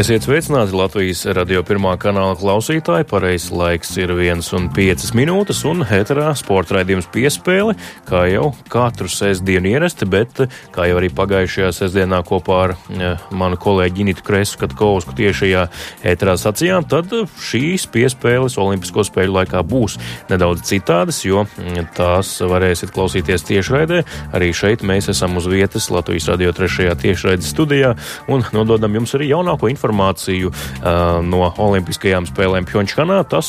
Esiet sveicināti Latvijas radio pirmā kanāla klausītāji. Pareizais laiks ir 1,5 minūtes, un ēterā sporta raidījums piespēle, kā jau katru sestdienu ierasti, bet kā jau arī pagājušajā sestdienā kopā ar ja, manu kolēģi Initu Kresu Katkovsku tiešajā ēterā sacījām, tad šīs piespēles Olimpisko spēļu laikā būs nedaudz citādas, jo tās varēsiet klausīties tiešraidē. Arī šeit mēs esam uz vietas Latvijas radio trešajā tiešraides studijā un nododam jums arī jaunāko informāciju informāciju no Olimpiskajām spēlēm Pjončhanā. Tas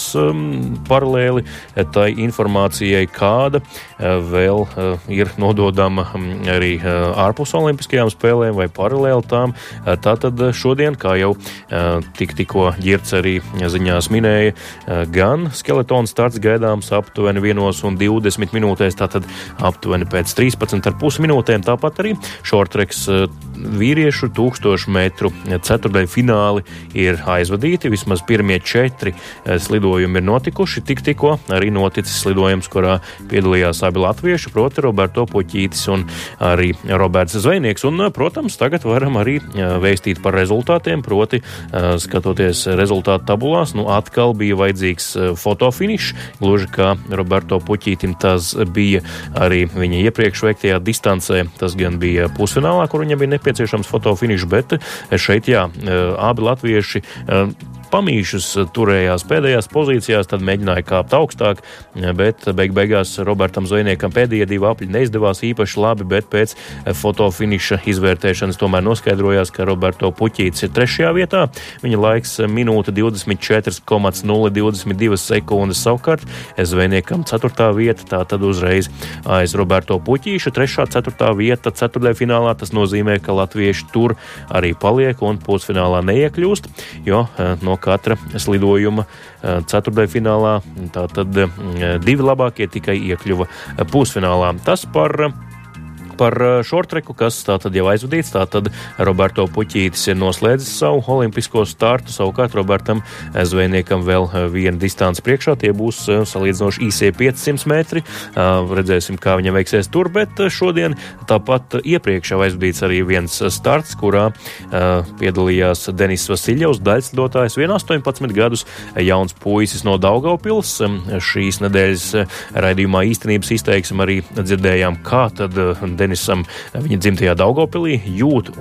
paralēli tai informācijai, kāda vēl ir nododama arī ārpus Olimpiskajām spēlēm vai paralēli tām. Tātad šodien, kā jau tik, tikko ģirts arī ziņās minēja, gan skeletona starts gaidāms aptuveni 1,20 minūtēs, tātad aptuveni pēc 13,5 minūtēm. Tāpat arī šortreks vīriešu 1000 metru ceturdaļfinālā fināli ir aizvadīti. Vismaz pirmie četri eh, slidojumi ir notikuši. Tik tikko arī noticis slidojums, kurā piedalījās abi latvieši, proti, Roberto Puķītis un arī Roberts Zvejnieks. Un, eh, protams, tagad varam arī eh, vēstīt par rezultātiem, proti, skatoties rezultātu tabulās, nu atkal bija vajadzīgs fotofinišs, gluži kā Roberto Puķītim tas bija arī viņa iepriekš veiktajā distancē. Tas gan bija pusfinālā, kur viņam bija nepieciešams fotofinišs, bet šeit, jā, abi latvieši pamīšus turējās pēdējās pozīcijās, tad mēģināja kāpt augstāk, bet beig beigās Robertam Zvejniekam pēdējie divi apļi neizdevās īpaši labi, bet pēc fotofiniša izvērtēšanas tomēr noskaidrojās, ka Roberto Puķītis ir trešajā vietā. Viņa laiks minūte 24,022 sekundes savukārt Zvejniekam ceturtā vieta, tā tad uzreiz aiz Roberto Puķīša, trešā, ceturtā vieta ceturtajā finālā. Tas nozīmē, ka latvieši tur arī paliek un pusfinālā neiekļūst, jo no katra slidojuma eh, ceturtajfinālā. Tātad eh, divi labākie tikai iekļuva pusfinālā. Tas par par šortreku, kas tātad jau aizvadīts. Tātad Roberto Puķītis ir noslēdzis savu olimpisko startu, savukārt Robertam Zvejniekam vēl viena distance priekšā. Tie būs salīdzinoši īsie 500 metri. Redzēsim, kā viņam veiksies tur, bet šodien tāpat iepriekš jau aizvadīts arī viens starts, kurā piedalījās Denis Vasiljevs, daļslidotājs, 18 gadus jauns puisis no Daugaupils. Šīs nedēļas raidījumā īstenības izteiksmi arī dzirdējām, kā tad Denisam viņa dzimtajā Daugopilī jūt,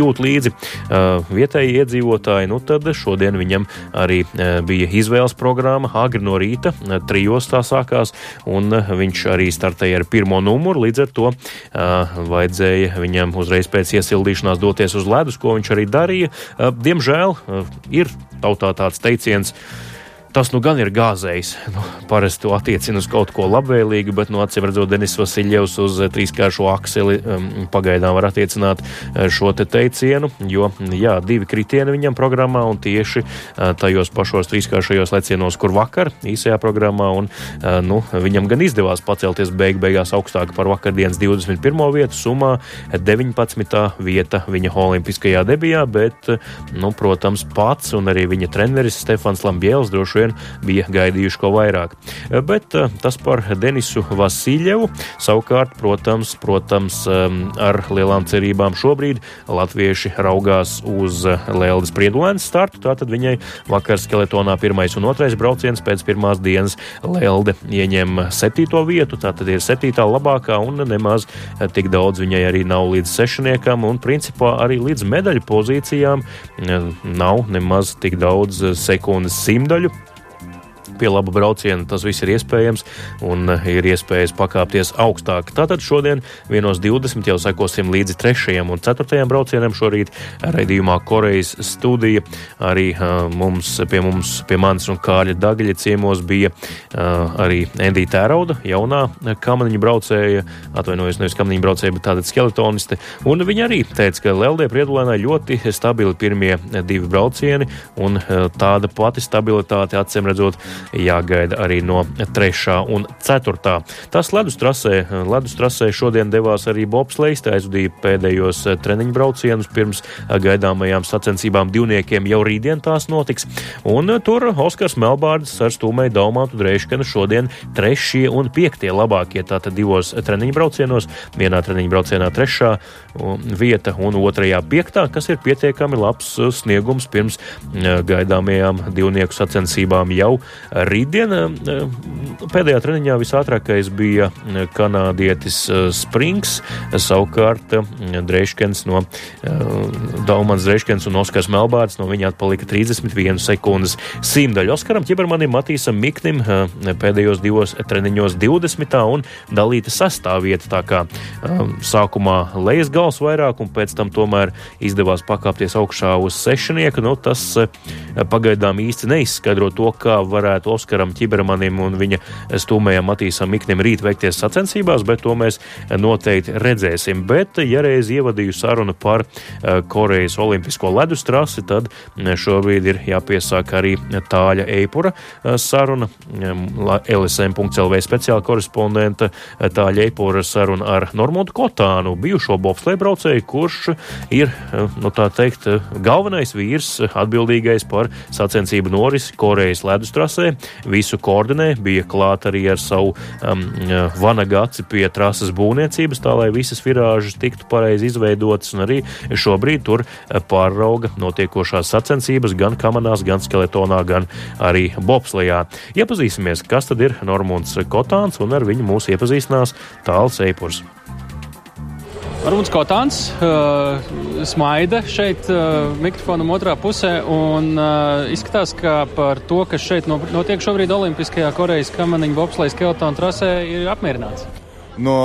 jūt līdzi uh, vietēji iedzīvotāji, nu tad šodien viņam arī uh, bija izvēles programma agri no rīta, trijos tā sākās, un viņš arī startēja ar pirmo numuru, līdz ar to vajadzēja viņam uzreiz pēc iesildīšanās doties uz ledus, ko viņš arī darīja. Diemžēl ir tautā tāds teiciens, Tas nu gan ir gāzējs. Nu, parasti to attiecina uz kaut ko labvēlīgu, bet, nu, acīm redzot, Denis Vasiljevs uz eh, trīskāršo akseli um, pagaidām var attiecināt uh, šo te teicienu, jo, jā, divi kritieni viņam programmā un tieši uh, tajos pašos trīskāršajos lecienos, kur vakar īsajā programmā, un, uh, nu, viņam gan izdevās pacelties beig beigās augstāk par vakardienas 21. vietu, summā 19. vieta viņa olimpiskajā debijā, bet, nu, protams, pats un arī viņa treneris Stefans Lambiels droši vien bija gaidījuši ko vairāk. Bet eh, tas par Denisu Vasiljevu. Savukārt, protams, protams, ar lielām cerībām šobrīd latvieši raugās uz Lēldas Priedulēnas startu. Tātad viņai vakar skeletonā pirmais un otrais brauciens pēc pirmās dienas Lelde ieņem septīto vietu. Tātad ir septītā labākā un nemaz tik daudz viņai arī nav līdz sešniekam un principā arī līdz medaļu pozīcijām nav nemaz tik daudz sekundes simtaļu pie laba brauciena tas viss ir iespējams un eh, ir iespējas pakāpties augstāk. Tātad šodien 1.20 jau sekosim līdzi trešajam un ceturtajam braucienam šorīt raidījumā Korejas studija. Arī uh, mums, pie mums, pie manis un Kāļa Dagaļa ciemos bija uh, arī Endija Tērauda, jaunā kamaniņu braucēja, atvainojos nevis kamaniņu braucēja, bet tāda skeletoniste. Un viņa arī teica, ka Leldē Priedulēnā ļoti stabili pirmie divi braucieni un tāda pati stabilitāte, acīm redzot, jāgaida arī no 3. un 4. Tas ledus trasē, ledus trasē šodien devās arī bobslēgs, aizvadīja pēdējos treniņu braucienus pirms gaidāmajām sacensībām divniekiem jau rītdien tās notiks. Un tur Oskars Melbārds ar stūmēju Daumātu Dreiškanu šodien trešie un piektie labākie tātad divos treniņu braucienos. Vienā treniņu braucienā trešā vieta un otrajā piektā, kas ir pietiekami labs sniegums pirms gaidāmajām divnieku sacensībām jau rītdien. Pēdējā treniņā visātrākais bija kanādietis Springs, savukārt Dreiškens no Daumans Dreiškens un Oskars Melbārds no viņa atpalika 31 sekundes simtaļu. Oskaram Ķibermanim, Matīsam Miknim pēdējos divos treniņos 20. un dalīta sastāvvieta, tā kā um, sākumā lejas gals vairāk un pēc tam tomēr izdevās pakāpties augšā uz sešnieku. Nu, tas pagaidām īsti neizskaidro to, kā varētu Oskaram Ķibermanim un viņa stūmējam Matīsam Miknim rīt veikties sacensībās, bet to mēs noteikti redzēsim. Bet, ja reiz ievadīju sarunu par Korejas olimpisko ledus trasi, tad šobrīd ir jāpiesāk arī tāļa eipura saruna. LSM.CLV speciāla korespondenta tāļa eipura saruna ar Normundu Kotānu, bijušo bobsleju braucēju, kurš ir, nu tā teikt, galvenais vīrs atbildīgais par sacensību norisi Korejas ledus trasē. Visu koordinē, bija klāt arī ar savu um, vanagaci pie trases būvniecības, tā lai visas virāžas tiktu pareizi izveidotas, arī šobrīd tur pārauga notiekošās sacensības gan kamanās, gan skeletonā, gan arī bobslejā. Iepazīsimies, kas tad ir Normunds Kotāns, un ar viņu mūs iepazīstinās Tāls Eipurs. Arūns Kotāns uh, smaida šeit uh, mikrofonam otrā pusē un uh, izskatās, ka par to, kas šeit notiek šobrīd Olimpiskajā Korejas kamaniņu bobslejas Keltona trasē, ir apmierināts. No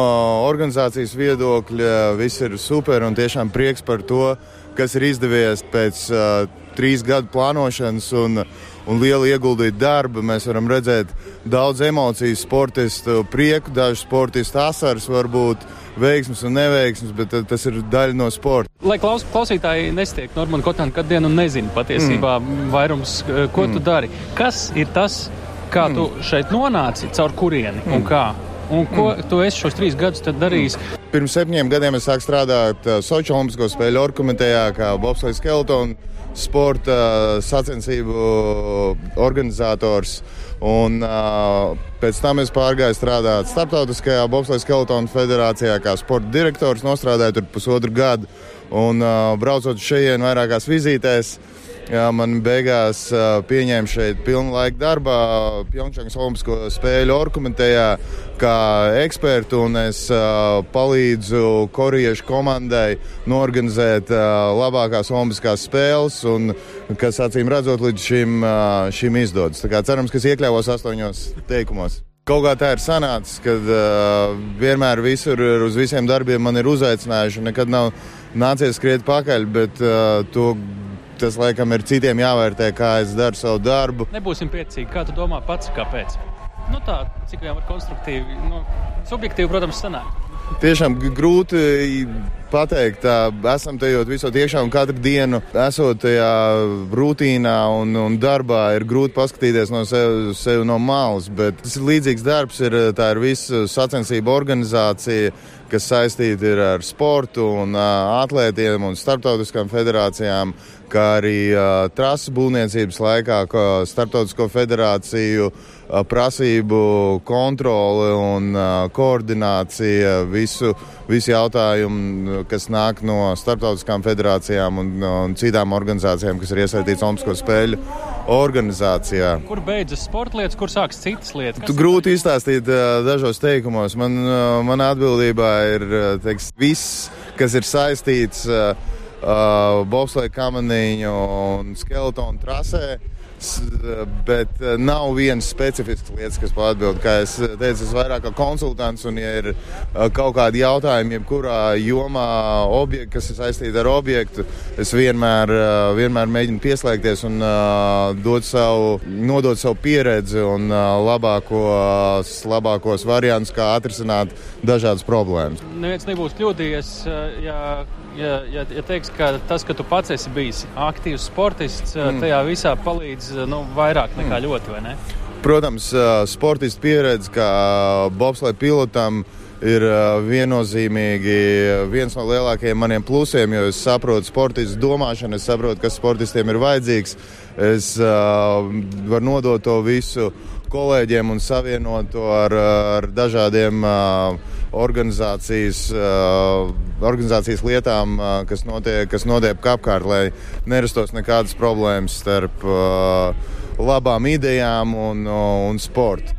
organizācijas viedokļa viss ir super un tiešām prieks par to, kas ir izdevies pēc uh, trīs gadu plānošanas un, un liela ieguldīta darba. Mēs varam redzēt daudz emociju, sportistu prieku, dažu sportistu asaras varbūt veiksmes un neveiksmes, bet tas ir daļa no sporta. Lai klaus, klausītāji nestiek Normāna Kotāna kad dienu un nezina patiesībā mm. vairums, ko mm. tu dari. Kas ir tas, kā mm. tu šeit nonāci, caur kurieni mm. un kā? Un ko mm. tu esi šos trīs gadus darījis? Pirms septiņiem gadiem es sāku strādāt uh, Sochi Olimpisko spēļu orkomitejā kā bobslēgs skeletonu sporta uh, sacensību organizators. Un, uh, pēc tam es pārgāju strādāt Startautiskajā Bobsleja Skeletonu federācijā kā sporta direktors. Nostrādāju tur pusotru gadu un uh, braucot šeit vairākās vizītēs. Jā, man beigās uh, pieņēma šeit pilnu laiku darbā Pjongčangas Olimpisko spēļu orkumentējā kā ekspertu, un es uh, palīdzu koriešu komandai norganizēt uh, labākās Olimpiskās spēles, un kas acīm redzot līdz šim, uh, šim izdodas. Tā kā cerams, ka es iekļāvos astoņos teikumos. Kaut kā tā ir sanācis, ka uh, vienmēr visur uz visiem darbiem man ir uzaicinājuši. Nekad nav nācies skriet pakaļ, bet uh, to tas laikam ir citiem jāvērtē, kā es daru savu darbu. Nebūsim piecīgi. Kā tu domā pats, kāpēc? Nu tā, cik vien var konstruktīvi, nu, subjektīvi, protams, sanāk. Tiešām grūti pateikt, tā, esam tajā visā un katru dienu esot tajā rutīnā un, un darbā ir grūti paskatīties no sevis sev no malas. Bet tas ir līdzīgs darbs, ir, tā ir visa sacensību organizācija, kas saistīta ar sportu un atlētiem un starptautiskām federācijām kā arī uh, trases būvniecības laikā Startautisko federāciju uh, prasību kontrole un uh, koordinācija visu, visu jautājumu, kas nāk no starptautiskām federācijām un, un citām organizācijām, kas ir iesaistītas Olimpisko spēļu organizācijā. Kur beidzas sporta lietas, kur sākas citas lietas? Tu grūti izstāstīt uh, dažos teikumos. Man, uh, manā atbildībā ir uh, teiks, viss, kas ir saistīts. Uh, bobsleja kamaniņu un skeletonu trasē. Bet uh, nav vienas specifiskas lietas, kas atbild. Kā es teicu, es vairāk kā konsultants, un, ja ir kaut kādi jautājumi, jebkurā jomā, objekti, kas ir saistīti ar objektu, es vienmēr, vienmēr mēģinu pieslēgties un dot savu, nodot savu pieredzi un labākos, labākos variantus, kā atrisināt dažādas problēmas. Neviens nebūs kļūdījies, ja ja, ja, ja teiks, ka tas, ka tu pats esi bijis aktīvs sportists, mm. tajā visā palīdz nu, vairāk nekā mm. ļoti, vai ne? Protams, sportistu pieredze kā bobslēga pilotam ir viennozīmīgi viens no lielākajiem maniem plusiem, jo es saprotu sportistu domāšanu, es saprotu, kas sportistiem ir vajadzīgs. Es uh, varu nodot to visu kolēģiem un savienot to ar, ar dažādiem uh, organizācijas, uh, organizācijas lietām, uh, kas notiek, kas notiek apkārt, lai nerastos nekādas problēmas starp uh, labām idejām un, un sportu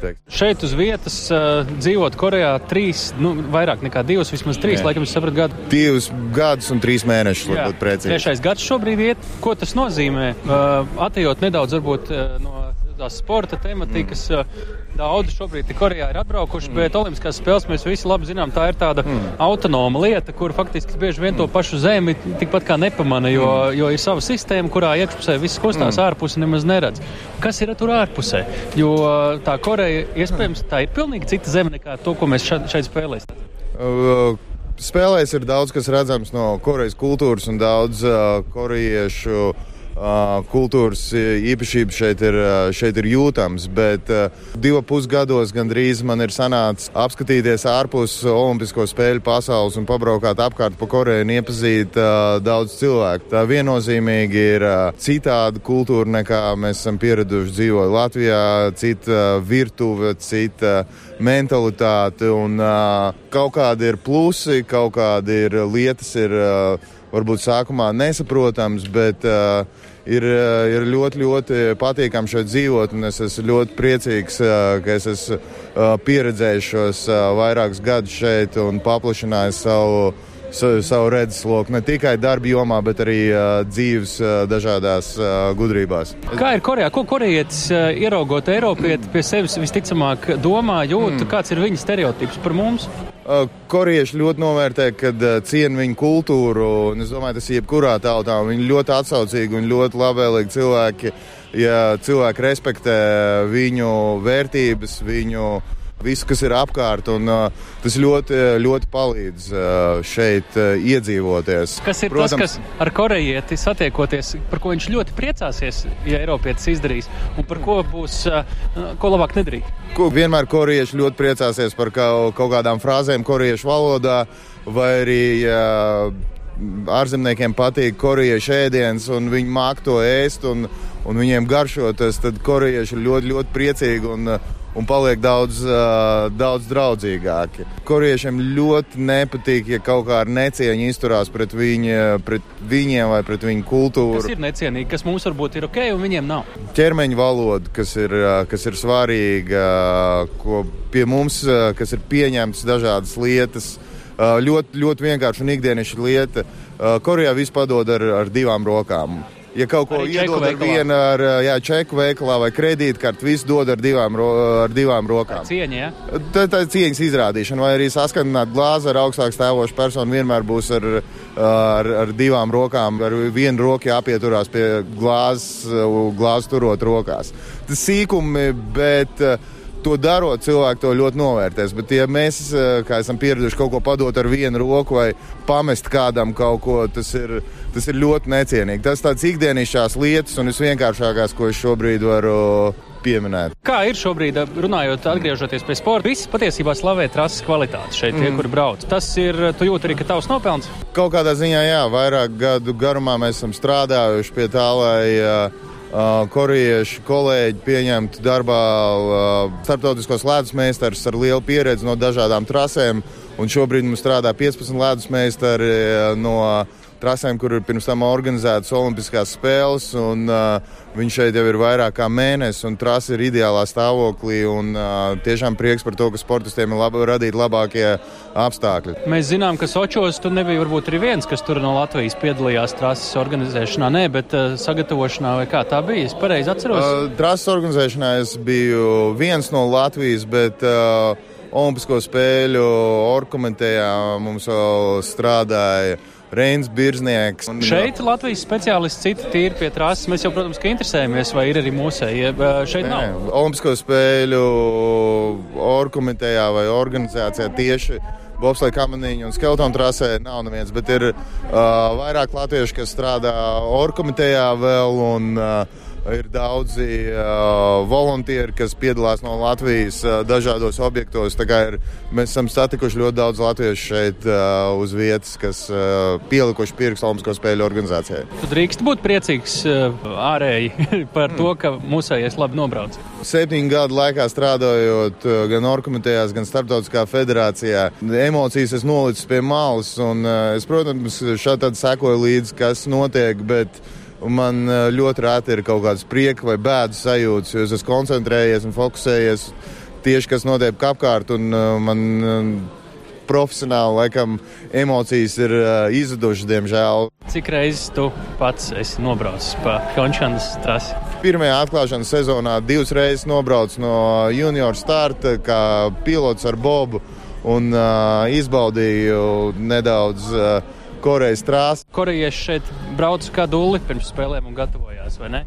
teikt. Šeit uz vietas uh, dzīvot Korejā trīs, nu, vairāk nekā divus, vismaz trīs, Jā. laikam, sapratu, gadu. Divus gadus un trīs mēnešus, lai būtu precīzi. Trešais gads šobrīd iet. Ko tas nozīmē? Uh, atejot nedaudz varbūt uh, no tās sporta tematikas. Mm. Daudzi šobrīd Korejā ir atbraukuši, mm. bet Olimpiskās spēles mēs visi labi zinām, tā ir tāda mm. autonoma lieta, kur faktiski bieži vien mm. to pašu zemi tikpat kā nepamana, jo, mm. jo ir sava sistēma, kurā iekšpusē viss kustās, mm. ārpusē nemaz neredz. Kas ir tur ārpusē? Jo tā Koreja, iespējams, tā ir pilnīgi cita zeme nekā to, ko mēs šeit, šeit spēlēsim. Uh, spēlēs ir daudz kas redzams no Korejas kultūras un daudz uh, korejiešu kultūras īpašības šeit ir, šeit ir jūtams, bet divu pusgados gandrīz man ir sanācis apskatīties ārpus Olimpisko spēļu pasaules un pabraukāt apkārt pa Koreju un iepazīt daudz cilvēku. Tā viennozīmīgi ir citāda kultūra nekā mēs esam pieraduši dzīvot Latvijā, cita virtuve, cita mentalitāte un kaut kādi ir plusi, kaut kādi ir lietas ir varbūt sākumā nesaprotams, bet uh, ir, uh, ir ļoti, ļoti patīkami šeit dzīvot. Es esmu ļoti priecīgs, uh, ka es esmu uh, pieredzējis šos vairākus gadus šeit un paplašinājis savu savu redzesloku ne tikai darba jomā, bet arī dzīves dažādās gudrībās. Kā ir Korejā? Ko korejietis ieraugot Eiropieti pie sevis visticamāk domā, jūt, mm. kāds ir viņa stereotips par mums? Korejieši ļoti novērtē, kad ciena viņu kultūru, es domāju, tas ir jebkurā tautā. Viņi ļoti atsaucīgi un ļoti labvēlīgi cilvēki, ja cilvēki respektē viņu vērtības, viņu visu, kas ir apkārt. Un, uh, tas ļoti, ļoti palīdz uh, šeit uh, iedzīvoties. Kas ir Protams, tas, kas ar korejieti satiekoties, par ko viņš ļoti priecāsies, ja Eiropietis izdarīs, un par ko būs, uh, ko labāk nedarīt? Ko vienmēr korejieši ļoti priecāsies par kaut, kaut kādām frāzēm korejiešu valodā, vai arī uh, ārzemniekiem patīk korejiešu ēdiens, un viņi māk to ēst, un, un viņiem garšo tas, tad korejieši ir ļoti, ļoti priecīgi. Un, uh, un paliek daudz, uh, daudz draudzīgāki. Korejiešiem ļoti nepatīk, ja kaut kā ar necieņu izturās pret, viņa, pret viņiem vai pret viņu kultūru. Tas ir necienīgi, kas mums varbūt ir ok, un viņiem nav. Ķermeņa valoda, kas ir, kas ir svarīga, ko pie mums, kas ir pieņemts dažādas lietas. Ļoti, ļoti vienkārši un ikdienišķa lieta. Korejā viss padod ar, ar divām rokām ja kaut ko iedod ar vienu ar jā, čeku veikalā vai kredītkarti, visu dod ar divām, ro, ar divām rokām. Cieņa, ja? Tā, ir cieņas izrādīšana, vai arī saskandināt glāzi ar augstāk stāvošu personu vienmēr būs ar, ar, ar divām rokām, ar vienu roku jāpieturās pie glāzes, glāzes turot rokās. Tas sīkumi, bet to darot, cilvēki to ļoti novērtēs. Bet, ja mēs, esam pieraduši, kaut ko padot ar vienu roku vai pamest kādam kaut ko, tas ir Tas ir ļoti necienīgi. Tas tāds ikdienišķās lietas un visvienkāršākās, ko es šobrīd varu pieminēt. Kā ir šobrīd, runājot, atgriežoties pie sporta? Visi patiesībā slavē trases kvalitāti šeit, tie, mm. kuri brauc. Tas ir, tu jūti arī, ka tavs nopelns? Kaut kādā ziņā, jā, vairāk gadu garumā mēs esam strādājuši pie tā, lai uh, korejiešu kolēģi pieņemtu darbā starptautiskos ledus meistarus ar lielu pieredzi no dažādām trasēm. Un šobrīd mums strādā 15 ledus meistari no trasēm, kur ir pirms tam organizētas Olimpiskās spēles. Un, uh, viņš šeit jau ir vairāk kā mēnesis, un trasa ir ideālā stāvoklī. Un, uh, tiešām prieks par to, ka sportistiem ir laba, radīti labākie apstākļi. Mēs zinām, ka Sočos tur nebija varbūt arī viens, kas tur no Latvijas piedalījās trases organizēšanā. Nē, bet uh, sagatavošanā vai kā tā bija? Es pareizi atceros. Uh, trases organizēšanā es biju viens no Latvijas, bet. Uh, Olimpisko spēļu orkomentējā mums strādāja uh, Reins Birznieks. Un, šeit Latvijas speciālists citi tīri pie trases. Mēs jau, protams, ka interesējamies, vai ir arī mūsēji. Šeit Nē, nav. Olimpisko spēļu orkomitejā vai organizācijā tieši. Bobslēga kamaniņa un skeletona trasē nav neviens, bet ir uh, vairāk latviešu, kas strādā orkomitejā vēl un uh, Ir daudzi uh, volunteeri, kas piedalās no Latvijas uh, dažādos objektos. Ir, mēs esam satikuši ļoti daudz latviešu šeit uh, uz vietas, kas uh, pielikuši pirkstu Olimpisko spēļu organizācijai. Tu drīkst būt priecīgs uh, ārēji par to, ka mūsējies labi nobrauc. Septiņu gadu laikā strādājot uh, gan Orkomitejās, gan Startautiskā federācijā, emocijas es nolicu pie malas. Un, uh, es, protams, šādi sekoju līdzi, kas notiek. Bet, Un man eh, ļoti rēti ir kaut kādas prieka vai bēdu sajūtas, jo es esmu koncentrējies un fokusējies tieši kas notiek apkārt. Un, uh, man, uh, profesionāli, laikam, emocijas ir uh, izzudušas, diemžēl. Cik reizes tu pats esi nobraucis pa Končānas trasi? Pirmajā atklāšanas sezonā divas reizes nobraucu no junior starta, kā pilots ar Bobu, un uh, izbaudīju nedaudz. Uh, Korejas trāsu. Korejieši šeit brauc kā dūli pirms spēlēm un gatavojās, vai ne?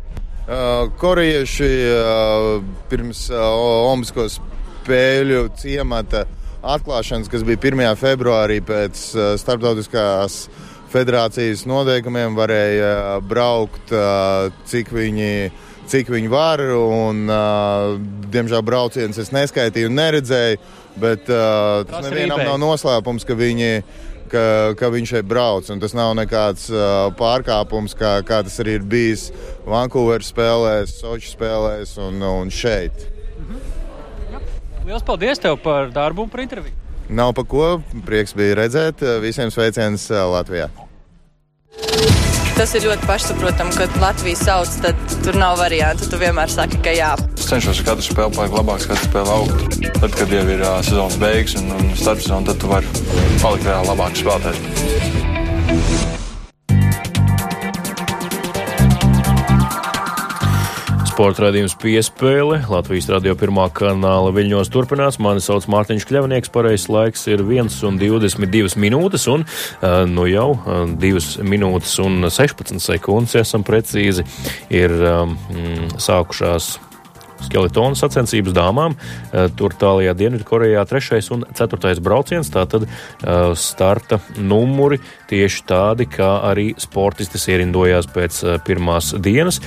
Uh, korejieši uh, pirms uh, Omasko spēļu ciemata atklāšanas, kas bija 1. februārī pēc uh, starptautiskās federācijas noteikumiem, varēja braukt, uh, cik viņi cik viņi var. Un, uh, diemžēl braucienus es neskaitīju un neredzēju, bet uh, tas nevienam nav noslēpums, ka viņi ka, ka viņš šeit brauc. Tas nav nekāds uh, pārkāpums, kā, kā tas arī ir bijis Vankūveras spēlēs, Sochi spēlēs un, un šeit. Mhm. Lielas paldies tev par darbu un par interviju. Nav pa ko. Prieks bija redzēt. Visiem sveiciens Latvijā. Tas ir ļoti pašsaprotami, kad Latvijas sauc, tad tur nav variantu. Tu vienmēr saki, ka jā. Es cenšos katru spēli palikt labāks, katru spēli augt. Tad, kad jau ir uh, sezonas beigas un, un starpsezona, tad tu vari palikt vēl labāks spēlētājs. Sporta raidījums piespēle Latvijas radio pirmā kanāla viļņos turpinās. Mani sauc Mārtiņš Kļavnieks, pareizais laiks ir 1,22 minūtes un nu jau 2 minūtes un 16 sekundes, ja esam precīzi, ir um, sākušās skeletonu sacensības dāmām. Tur tālākajā Dienvidkorejā trešais un ceturtais brauciens. Tātad starta numuri tieši tādi, kā arī sportistis ierindojās pēc pirmās dienas.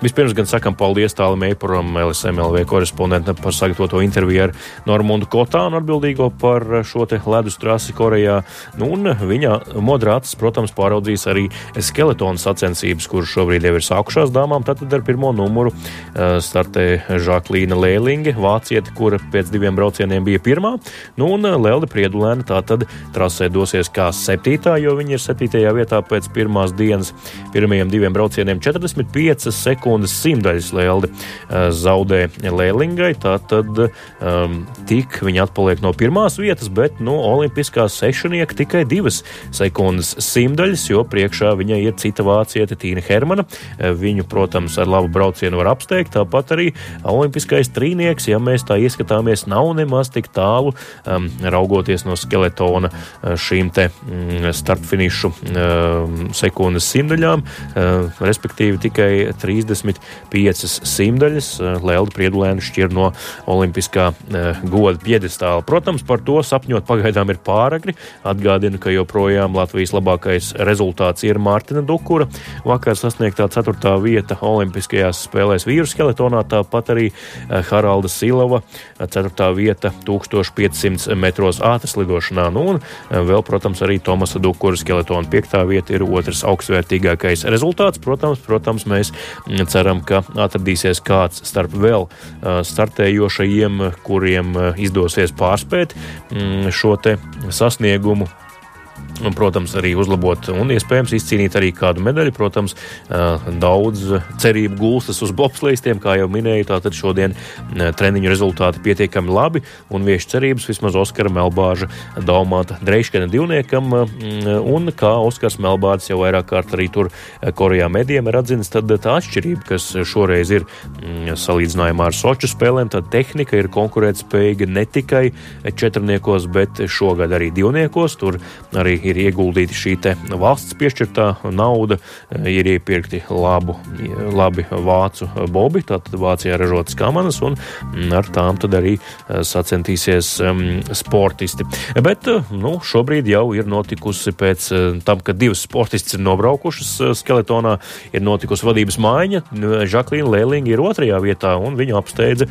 Vispirms gan sakam paldies tālam Eipuram, LSMLV korespondentam par sagatavoto interviju ar Normundu Kotānu atbildīgo par šo te ledus trasi Korejā. Nu, un viņa modrāts, protams, pāraudzīs arī skeletonu sacensības, kuras šobrīd jau ir sākušās dāmām. Tātad ar pirmo numuru eh, startē Žaklīna Lēlinge, vāciete, kura pēc diviem braucieniem bija pirmā. Nu, un eh, Lelde Priedulēna tātad trasē dosies kā septītā, jo viņa ir septītajā vietā pēc pirmās dienas pirmajiem diviem braucieniem 45 sekundes sekundes simtaļas lēldi eh, zaudē Lēlingai. Tātad um, tik viņa atpaliek no pirmās vietas, bet no olimpiskā sešanieka tikai divas sekundes simtaļas, jo priekšā viņai ir cita vāciete Tīna Hermana. Eh, viņu, protams, ar labu braucienu var apsteigt. Tāpat arī olimpiskais trīnieks, ja mēs tā ieskatāmies, nav nemaz tik tālu um, raugoties no skeletona eh, šīm te mm, startfinišu um, sekundes simtaļām, uh, respektīvi tikai 30. 25 simtaļas. Eh, Lelda Priedulēna šķir no olimpiskā eh, goda piedestāla. Protams, par to sapņot pagaidām ir pāragri. Atgādinu, ka joprojām Latvijas labākais rezultāts ir Mārtiņa Dukura. Vakar sasniegtā 4. vieta Olimpiskajās spēlēs vīru skeletonā, tāpat arī eh, Haralda Silava 4. vieta 1500 metros ātras lidošanā. Nu, un vēl, protams, arī Tomasa Dukura skeletona 5. vieta ir otrs augstvērtīgākais rezultāts. Protams, protams mēs ceram, ka atradīsies kāds starp vēl startējošajiem, kuriem izdosies pārspēt mm, šo sasniegumu un, protams, arī uzlabot un iespējams izcīnīt arī kādu medaļu. Protams, daudz cerību gulstas uz bobslēgstiem, kā jau minēju. Tātad šodien treniņu rezultāti pietiekami labi un vieši cerības vismaz Oskara Melbāža Daumāta Dreiškana divniekam. Un kā Oskars Melbāds jau vairāk kārt arī tur Korejā medijiem ir atzinis, tad tā atšķirība, kas šoreiz ir salīdzinājumā ar Soču spēlēm, tad tehnika ir konkurētspējīga ne tikai četrniekos, bet šogad arī divniekos. Tur arī ir ieguldīta šī valsts piešķirtā nauda, ir iepirkti labu, labi vācu bobi, tātad Vācijā ražotas kamanas, un ar tām tad arī sacentīsies um, sportisti. Bet nu, šobrīd jau ir notikusi pēc tam, kad divas sportistas ir nobraukušas skeletonā, ir notikusi vadības maiņa. Žaklīna Lēlinga ir otrajā vietā, un viņu apsteidza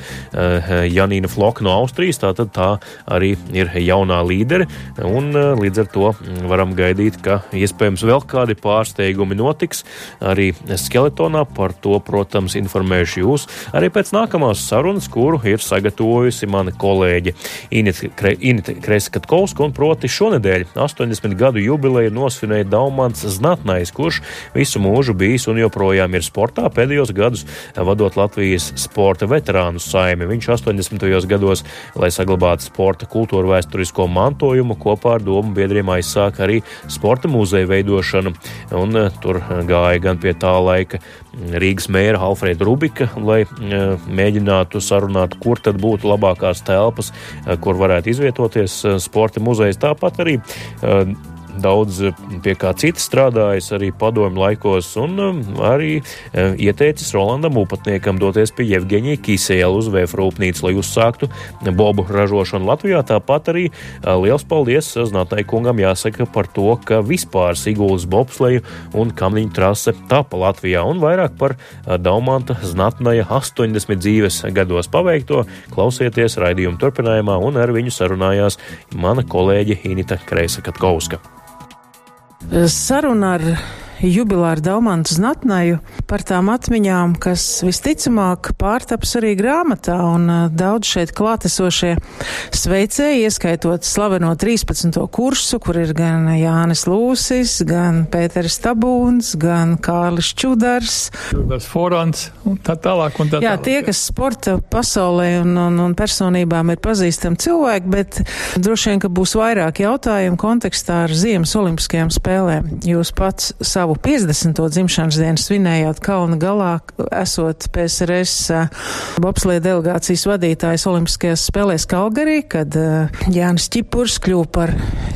Janīna Floka no Austrijas. Tātad tā arī ir jaunā līdere, un līdz ar to varam gaidīt, ka iespējams vēl kādi pārsteigumi notiks arī skeletonā. Par to, protams, informēšu jūs arī pēc nākamās sarunas, kuru ir sagatavojusi mana kolēģe Inita Kreskatkovska, un proti šonedēļ 80 gadu jubileju nosvinēja Daumans Znatnais, kurš visu mūžu bijis un joprojām ir sportā, pēdējos gadus vadot Latvijas sporta veterānu saimi. Viņš 80. gados, lai saglabātu sporta kultūru vēsturisko mantojumu, kopā ar domu biedriem aizsāka arī sporta muzeja veidošanu, un eh, tur gāja gan pie tā laika Rīgas mēra Alfrēda Rubika, lai eh, mēģinātu sarunāt, kur tad būtu labākās telpas, eh, kur varētu izvietoties sporta muzejs. Tāpat arī daudz eh, pie kā cita strādājis arī padomju laikos, un um, arī eh, ieteicis Rolandam Upatniekam doties pie Jevgeņija Kisēla uz vēja rūpnīcu, lai uzsāktu bobu ražošanu Latvijā. Tāpat arī eh, liels paldies Znātai kungam jāsaka par to, ka vispār Siguldas bobsleju un kamniņu trase tapa Latvijā, un vairāk par Daumanta Znatnaja 80 dzīves gados paveikto klausieties raidījuma turpinājumā, un ar viņu sarunājās mana kolēģe Inita Kreisa Katkauska. Saruna ar jubilāru Daumantu Znatnaju par tām atmiņām, kas visticamāk pārtaps arī grāmatā, un daudz šeit klātesošie sveicēji, ieskaitot slaveno 13. kursu, kur ir gan Jānis Lūsis, gan Pēteris Tabūns, gan Kārlis Čudars. Čudars Forants un tā tālāk. Un tā Jā, tālāk. tie, kas sporta pasaulē un, un, un personībām ir pazīstami cilvēki, bet droši vien, ka būs vairāk jautājumu kontekstā ar Ziemas olimpiskajām spēlēm. Jūs pats savu savu 50. dzimšanas dienu svinējāt Kalna galā, esot PSRS bobslēja delegācijas vadītājs Olimpiskajās spēlēs Kalgarī, kad Jānis Čipurs kļuva par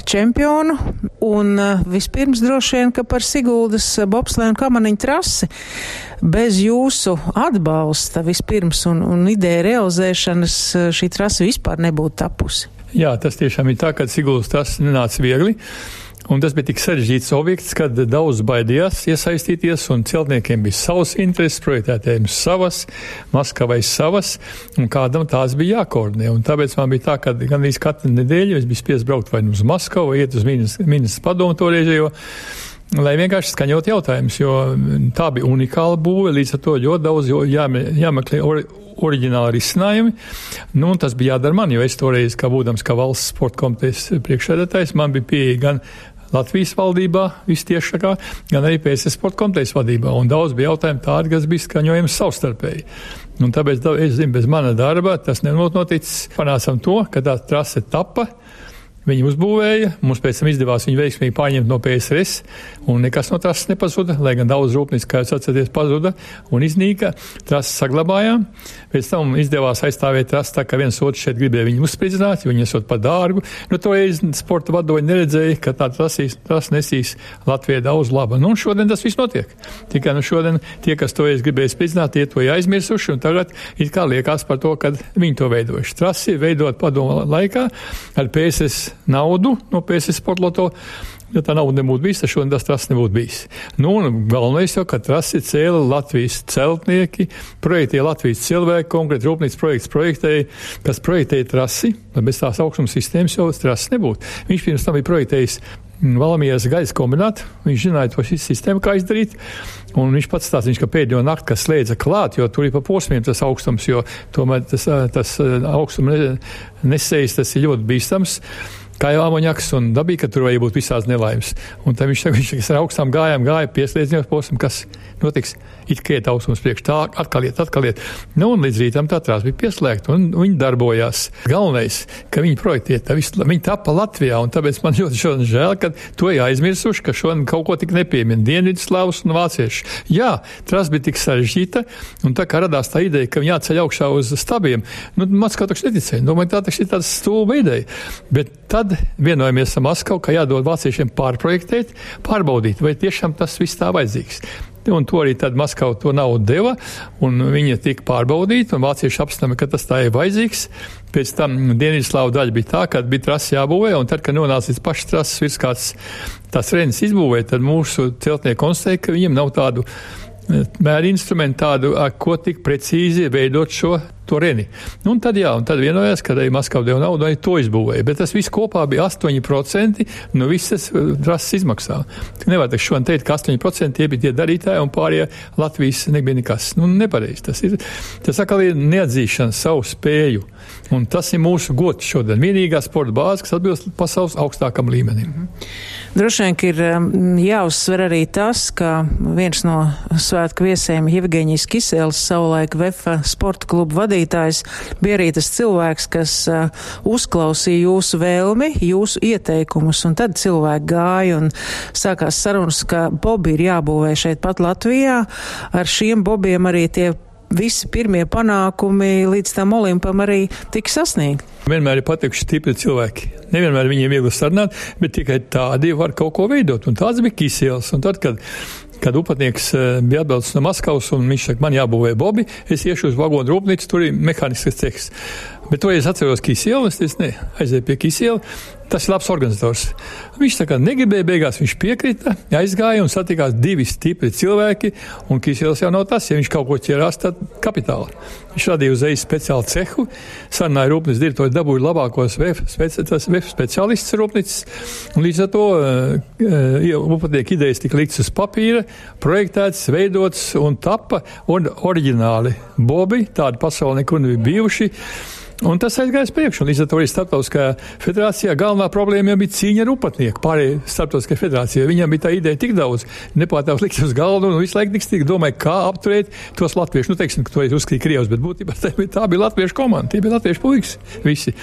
čempionu. Un vispirms droši vien, ka par Siguldas bobslēju un kamaniņu trasi bez jūsu atbalsta vispirms un, un ideja realizēšanas šī trasa vispār nebūtu tapusi. Jā, tas tiešām ir tā, ka Siguldas trasa nenāca viegli. Un tas bija tik sarežģīts objekts, kad daudz baidījās iesaistīties, un celtniekiem bija savas intereses, projektētājiem savas, Maskavai savas, un kādam tās bija jākoordinē. Un tāpēc man bija tā, ka gandrīz katru nedēļu es biju spiests braukt vai nu uz Maskavu, iet uz ministrs padomu toreizējo. Lai vienkārši skaņot jautājumus, jo tā bija unikāla būve, līdz ar to ļoti daudz jāme, jāmeklē ori, oriģināli risinājumi. Nu, tas bija jādara man, jo es toreiz, kā būdams kā valsts sporta komitejas priekšsēdētājs, man bija pieeja gan Latvijas valdībā, vistiešākā, gan arī PSS sporta komitejas vadībā. Un daudz bija jautājumu tādi, kas bija skaņojami savstarpēji. Un tāpēc es zinu, bez mana darba tas nenoticis. Panācām to, ka tā trase tapa. Viņi uzbūvēja, mums pēc tam izdevās viņu veiksmīgi pārņemt no PSRS, un nekas no trases nepazuda, lai gan daudz rūpnīcu, kā jūs atceraties, pazuda un iznīka. Trases saglabājām, pēc tam izdevās aizstāvēt trasi tā, ka viens otrs šeit gribēja viņu uzspridzināt, jo viņi esot par dārgu. Nu, to reizi sporta vadoņi neredzēja, ka tā trasīs, tras nesīs Latvijai daudz laba. Nu, šodien tas viss notiek. Tikai nu šodien tie, kas to reiz gribēja spridzināt, tie to ir aizmirsuši, un tagad it kā liekas par to, ka viņi to veidojuši. Trasi veidot padomu laikā ar PSS naudu no PSC sportloto. Ja tā nauda nebūtu bijusi, tad šodien tas trases nebūtu bijis. Nu, un galvenais jau, ka trasi cēla Latvijas celtnieki, projektēja Latvijas cilvēki, konkrēti rūpnīcas projekts projektēja, kas projektēja trasi, lai bez tās augstuma sistēmas jau trases nebūtu. Viņš pirms tam bija projektējis Valamijas gaisa kombinātu, viņš zināja to sistēmu, kā izdarīt. Un viņš pats stāsta, viņš, ka pēdējo nakti, kas slēdza klāt, jo tur ir pa posmiem tas augstums, jo tomēr tas, tas augstums nesējas, tas ir ļoti bīstams kā jau amonjaks un dabīgi, ka tur vajag būt visās nelaimes. Un tad viņš saka, viņš ar augstām gājām gāja pieslēdziņos posmu, kas notiks. It kā iet augstums priekš tā, atkal iet, atkal iet. Nu, un līdz rītam tā trās bija pieslēgta, un viņi darbojās. Galvenais, ka viņi projektē, tā visu, viņi tapa Latvijā, un tāpēc man ļoti šodien žēl, ka to jāizmirsuši, ka šodien kaut ko tik nepiemin Dienvidslavus un vācieši. Jā, trās bija tik sarežģīta, un tā kā radās tā ideja, ka viņi jāceļ augšā uz stabiem, nu, mans kā taču neticēja. Domāju, tā taču ir tāda stulba ideja. Bet tad Tad vienojamies ar Maskavu, ka jādod vāciešiem pārprojektēt, pārbaudīt, vai tiešām tas viss tā vajadzīgs. Un to arī tad Maskava to naudu deva, un viņa tika pārbaudīta, un vācieši apstama, ka tas tā ir vajadzīgs. Pēc tam Dienvidslāvu daļa bija tā, ka bija trasa jābūvē, un tad, kad nonāca līdz pašas trases virs kāds tās renes izbūvē, tad mūsu celtnieki konstatēja, ka viņiem nav tādu mēra instrumentu tādu, ko tik precīzi veidot šo to reni. Nu, un tad, jā, un tad vienojās, ka arī Maskava deva naudu, lai to izbūvēja. Bet tas viss kopā bija 8% no visas trases izmaksā. Nevar teikt, šodien teikt, ka 8% tie bija tie darītāji un pārējie Latvijas nebija nekas. Nu, nepareizi. Tas ir, tas atkal ir neatzīšana savu spēju. Un tas ir mūsu gods šodien. Vienīgā sporta bāze, kas atbilst pasaules augstākam līmenim. Mm -hmm. Droši vien ir jāuzsver arī tas, ka viens no svētku viesiem Jevgeņijas Kisēls savulaik VF sporta klubu vadītājs bija arī tas cilvēks, kas uh, uzklausīja jūsu vēlmi, jūsu ieteikumus, un tad cilvēki gāja un sākās sarunas, ka bobi ir jābūvē šeit pat Latvijā. Ar šiem bobiem arī tie visi pirmie panākumi līdz tam olimpam arī tika sasniegti. Vienmēr ir patikuši stipri cilvēki. Nevienmēr viņiem viegli sarunāt, bet tikai tādi var kaut ko veidot. Un tāds bija Kisēls. Un tad, kad kad upatnieks eh, bija atbraucis no Maskavas un viņš saka, man jābūvē bobi, es iešu uz vagonu rūpnīcu, tur ir mehānisks cehs. Bet to es atceros Kisielu, es ne, aizēju pie Kisiela. Tas ir labs organizators. Viņš tā kā negribēja, beigās viņš piekrita, aizgāja un satikās divi stipri cilvēki, un Kisiels jau nav tas, ja viņš kaut ko ķerās, tad kapitāla. Viņš radīja uzreiz speciālu cehu, sarunāja rūpnīcas direktori, dabūja labākos VF, speci, VF speciālistus rūpnīcas, līdz ar to uh, upatiek idejas tika likts uz papīra, projektēts, veidots un tapa un oriģināli bobi, tādi pasauli nekur nebija bijuši. Un tas aizgāja uz priekšu. Līdz ar to arī starptautiskajā federācijā galvenā problēma jau bija cīņa ar upatnieku. Pārējai starptautiskajai federācijai viņam bija tā ideja tik daudz, nepārtāvs likt uz galdu un visu laiku tik domāja, kā apturēt tos latviešus. Nu, teiksim, ka to ir uzskatīja Krievs, bet būtībā tā bija, tā bija latviešu komanda, tie bija latviešu puikas visi.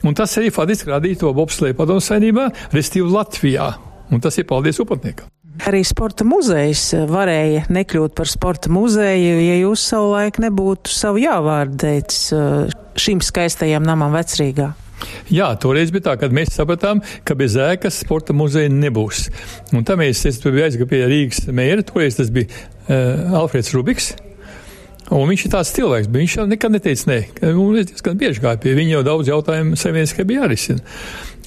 Un tas arī faktiski radīja to bobslēju padomu saimnībā, restīvi Latvijā. Un tas ir paldies upatniekam. Arī sporta muzejs varēja nekļūt par sporta muzeju, ja jūs savulaik nebūtu savu jāvārdu teicis uh, šim skaistajam namam vecrīgā. Jā, toreiz bija tā, kad mēs sapratām, ka bez ēkas sporta muzeja nebūs. Un tā mēs, es biju aizgāju pie Rīgas mēra, toreiz tas bija uh, Alfreds Rubiks. Un viņš ir tāds cilvēks, bet viņš jau nekad neteica nē. Un es diezgan bieži gāju pie viņa, jo daudz jautājumu savieniski bija jārisina.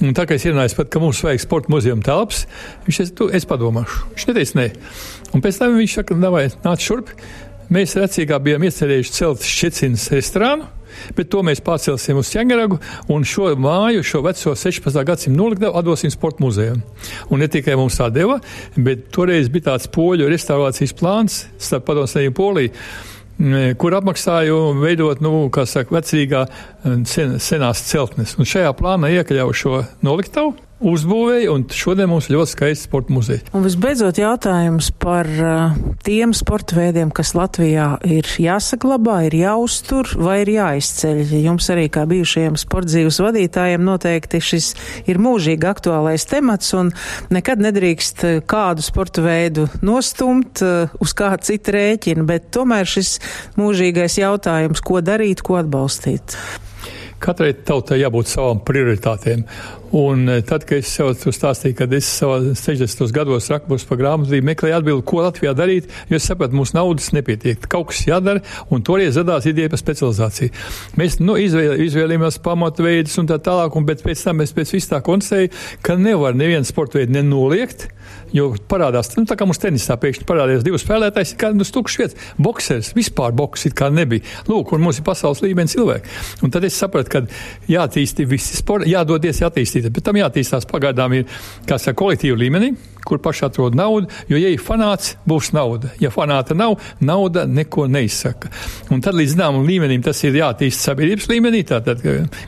Un tā kā es ierunāju pat, ka mums vajag sporta muzeja telpas, viņš teica, es padomāšu. Viņš neteica nē. Un pēc tam viņš saka, nāc šurp. Mēs recīgā bijām iecerējuši celt Šķecinas restorānu, bet to mēs pārcelsim uz Čengaragu un šo māju, šo veco 16. gadsimtu noliktavu atdosim sporta muzejam. Un ne tikai mums tā deva, bet toreiz bija tāds poļu restaurācijas plāns starp padomsnēju Poliju kur apmaksāju veidot, nu, kā saka, vecīgā sen, senās celtnes. Un šajā plānā iekļauju šo noliktavu uzbūvēja, un šodien mums ir ļoti skaists sporta muzejs. Un visbeidzot jautājums par uh, tiem sporta veidiem, kas Latvijā ir jāsaglabā, ir jāuztur vai ir jāizceļ. Jums arī kā bijušajiem sporta dzīves vadītājiem noteikti šis ir mūžīgi aktuālais temats, un nekad nedrīkst kādu sporta veidu nostumt uh, uz kādu citu rēķinu, bet tomēr šis mūžīgais jautājums, ko darīt, ko atbalstīt. Katrai tautai jābūt savām prioritātēm. Un eh, tad, kad es sev stāstīju, kad es savā 60. gados rakos pa grāmatu, meklēju atbildi, ko Latvijā darīt, jo es sapratu, mūsu naudas nepietiek. Kaut kas jādara, un toreiz radās ideja par specializāciju. Mēs nu, izvēl, izvēlījāmies pamatu veidus un tā tālāk, un pēc tam es pēc vis tā konstatēju, ka nevar nevienu sporta veidu nenoliegt. Jo parādās, nu, tā kā mums tenisā pēkšņi parādījās divi spēlētāji, kā nu, tukšs vietas. Boksers, vispār boks it kā nebija. Lūk, un mums ir pasaules līmenis cilvēki. Un tad es sapratu, ka jātīsti visi sporti, jādodies jātīstīt, bet tam jātīstās pagaidām ir, kā saka, kolektīvu līmenī kur paši atrod naudu, jo, ja ir fanāts, būs nauda. Ja fanāta nav, nauda neko neizsaka. Un tad līdz zināmam līmenim tas ir jātīst sabiedrības līmenī, tātad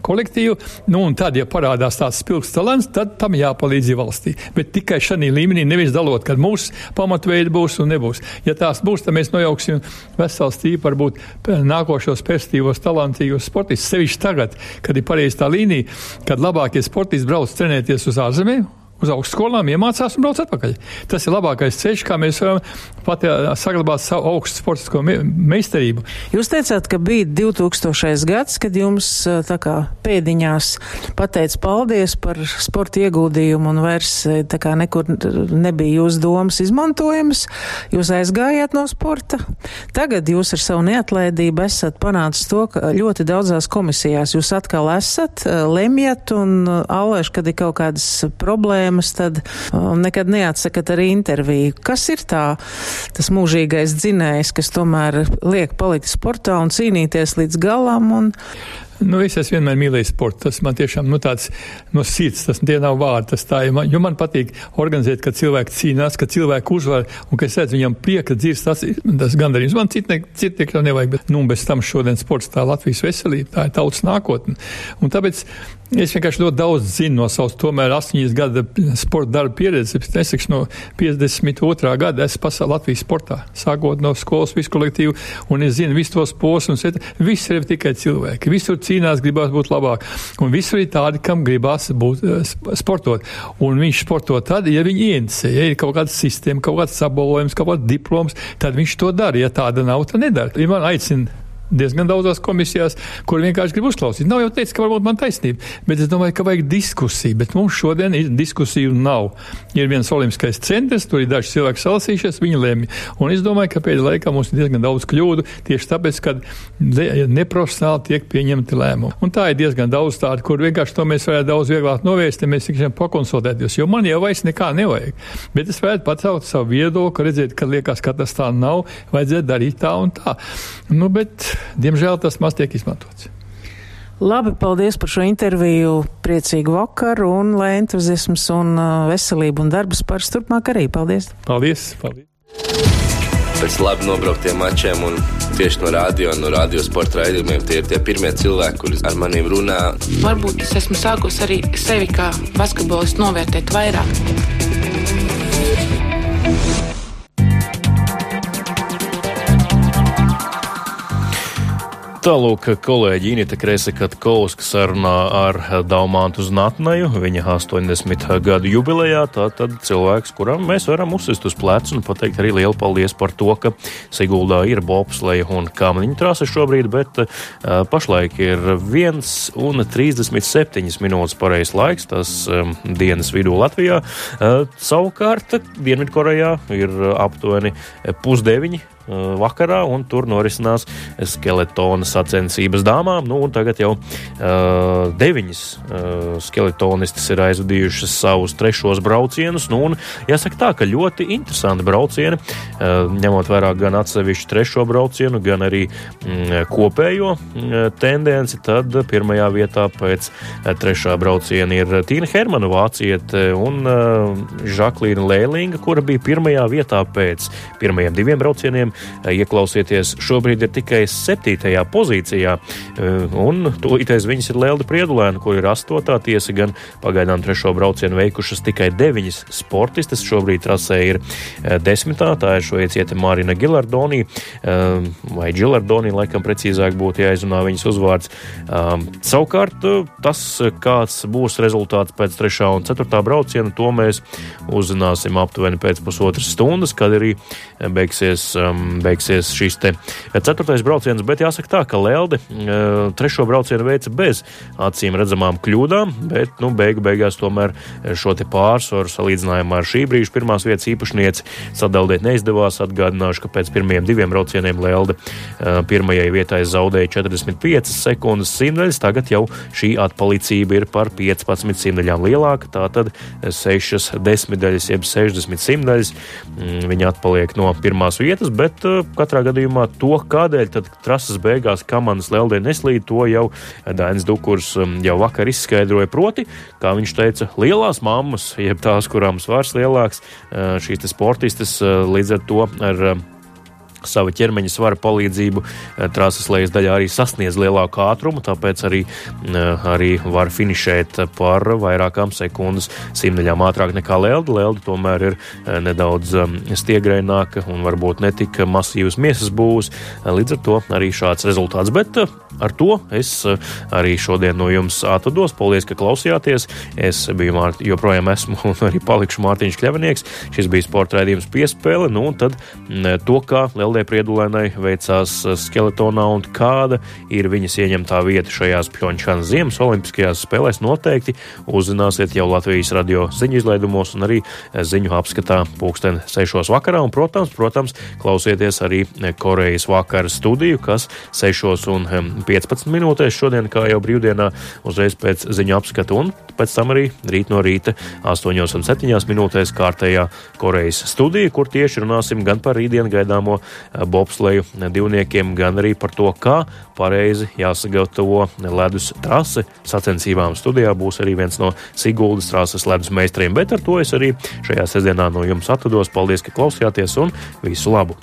kolektīvi, nu un tad, ja parādās tāds spilgts talants, tad tam jāpalīdz valstī. Bet tikai šajā līmenī nevis dalot, kad mūsu pamatveidi būs un nebūs. Ja tās būs, tad mēs nojauksim vesels tīpa varbūt nākošos perspektīvos talantīgos sportistus. Sevišķi tagad, kad ir pareizi tā līnija, kad labākie sportisti brauc trenēties uz ārzemēm, uz augstskolām, iemācās un brauc atpakaļ. Tas ir labākais ceļš, kā mēs varam pat saglabāt savu augstu sportisko me meistarību. Jūs teicāt, ka bija 2000. gads, kad jums tā kā pēdiņās pateica paldies par sporta ieguldījumu un vairs tā kā nekur nebija jūsu domas izmantojamas. Jūs aizgājāt no sporta. Tagad jūs ar savu neatlaidību esat panācis to, ka ļoti daudzās komisijās jūs atkal esat, lemjat un alēš, kad ir kaut kādas problēmas problēmas, tad um, nekad neatsakat arī interviju. Kas ir tā, tas mūžīgais dzinējs, kas tomēr liek palikt sportā un cīnīties līdz galam? Un... Nu, es esmu vienmēr mīlējis sportu. Tas man tiešām nu, tāds no sirds, tas tie nav vārdi. Tas tā ir. Man, jo man patīk organizēt, ka cilvēki cīnās, ka cilvēki uzvar un ka es redzu viņam prieka dzirst. Tas, tas gandarījums. Man citu cit jau nevajag, bet nu, bez tam šodien sports tā Latvijas veselība, tā ir tautas nākotne. Un tāpēc Es vienkārši ļoti daudz zinu no savas, tomēr, astoņas gada sporta darba pieredzes. Es nesaku, no 52. gada esmu pasaulē Latvijas sportā, sākot no skolas, visu kolektīvu, un es zinu visus tos posmus. Viss ir tikai cilvēki. Visur cīnās, gribās būt labāk. Un visur ir tādi, kam gribās būt uh, sportot. Un viņš sporto tad, ja viņi ienīcē, ja ir kaut kāda sistēma, kaut kāds sabolojums, kaut kāds diploms, tad viņš to dara. Ja tāda nav, tad nedara. Ja man aicina diezgan daudzās komisijās, kur vienkārši grib uzklausīt. Nav jau teicis, ka varbūt man taisnība, bet es domāju, ka vajag diskusiju, bet mums šodien diskusiju nav. Ir viens olimpiskais centrs, tur ir daži cilvēki salasījušies, viņi lēma. Un es domāju, ka pēdējā laikā mums ir diezgan daudz kļūdu tieši tāpēc, ka neprofesionāli tiek pieņemti lēmumi. Un tā ir diezgan daudz tādu, kur vienkārši to mēs varētu daudz vieglāk novērst, ja mēs tikai pakonsultēties, jo man jau vairs nekā nevajag. Bet es varētu pacelt savu viedokli, redzēt, ka liekas, ka tas tā nav, vajadzētu darīt tā un tā. Nu, bet diemžēl tas maz tiek izmantots. Labi, paldies par šo interviju. Priecīgu vakaru un lai entuziasms un uh, veselība un darbs pāris turpmāk arī. Paldies! Paldies! paldies. Pēc labi nobrauktiem mačiem un tieši no radio no radio sporta raidījumiem tie ir tie pirmie cilvēki, kuri ar maniem runā. Varbūt es esmu sākus arī sevi kā basketbolistu novērtēt vairāk. Tālūk, kolēģi Inita Kresekatkovska sarunā ar Daumantu Znatnaju, viņa 80 gadu jubilejā, tātad cilvēks, kuram mēs varam uzsist uz plecu un pateikt arī lielu paldies par to, ka Siguldā ir bobsleja un kāmniņu trāsa šobrīd, bet uh, pašlaik ir 1 un 37 minūtes pareizs laiks, tas um, dienas vidū Latvijā. Uh, savukārt Dienvidkorejā ir aptuveni pusdeviņi vakarā, un tur norisinās skeletona sacensības dāmām. Nu, tagad jau uh, deviņas uh, skeletonistas ir aizvadījušas savus trešos braucienus. Nu, un, jāsaka tā, ka ļoti interesanti braucieni, uh, ņemot vērā gan atsevišķu trešo braucienu, gan arī mm, kopējo mm, tendenci. Tad pirmajā vietā pēc trešā brauciena ir Tīna Hermana vāciete un uh, Žaklīna Lēlinga, kura bija pirmajā vietā pēc pirmajiem diviem braucieniem Ieklausieties, šobrīd ir tikai septītajā pozīcijā, un tūlītēs viņas ir Lelda Priedulēna, kur ir astotā tiesa, gan pagaidām trešo braucienu veikušas tikai deviņas sportistes. Šobrīd trasē ir desmitā, tā ir šveiciete Marina Gilardoni, vai Gilardoni, laikam precīzāk būtu jāizrunā viņas uzvārds. Savukārt, tas, kāds būs rezultāts pēc trešā un ceturtā brauciena, to mēs uzzināsim aptuveni pēc pusotras stundas, kad arī beigsies um, beigsies šis te ceturtais brauciens, bet jāsaka tā, ka Lelde eh, trešo braucienu veica bez acīm redzamām kļūdām, bet, nu, beigu beigās tomēr šo te pārsvaru salīdzinājumā ar šī brīža pirmās vietas īpašnieci sadaldēt neizdevās. Atgādināšu, ka pēc pirmajiem diviem braucieniem Lelde eh, pirmajai vietai zaudēja 45 sekundes simtdaļas, tagad jau šī atpalicība ir par 15 simtdaļām lielāka, tātad 6 desmitdaļas, jeb 60 simtdaļas. Mm, viņa atpaliek no pirmās vietas, bet bet uh, katrā gadījumā to, kādēļ trases beigās kamanas Leldē neslīd, to jau Dainis Dukurs um, jau vakar izskaidroja. Proti, kā viņš teica, lielās mammas, jeb tās, kurām svars lielāks, uh, šīs sportistes uh, līdz ar to ar sava ķermeņa svara palīdzību trases lejas daļā arī sasniedz lielāku ātrumu, tāpēc arī, arī var finišēt par vairākām sekundes simtaļām ātrāk nekā Lelda. Lelda tomēr ir nedaudz stiegraināka un varbūt netik masīvas miesas būs, līdz ar to arī šāds rezultāts. Bet ar to es arī šodien no jums atvados. Paldies, ka klausījāties. Es biju Mārt, joprojām esmu un arī palikšu Mārtiņš Kļavinieks. Šis bija sporta raidījums piespēle. Nu, un tad to, kā Lielda Eldē Priedulēnai veicās uh, skeletonā un kāda ir viņas ieņemtā vieta šajās Pjončānas ziemas olimpiskajās spēlēs, noteikti uzzināsiet jau Latvijas radio ziņu izlaidumos un arī uh, ziņu apskatā pulksten 6 vakarā. Un, protams, protams, klausieties arī uh, Korejas vakara studiju, kas 6 un 15 um, minūtēs šodien, kā jau brīvdienā, uzreiz pēc ziņu apskata un pēc tam arī rīt no rīta 8 un 7 minūtēs kārtējā Korejas studija, kur tieši runāsim gan par rītdienu gaidāmo bobsleju divniekiem, gan arī par to, kā pareizi jāsagatavo ledus trase sacensībām. Studijā būs arī viens no Siguldas trases ledus meistariem, bet ar to es arī šajā sestdienā no jums atvados. Paldies, ka klausījāties un visu labu!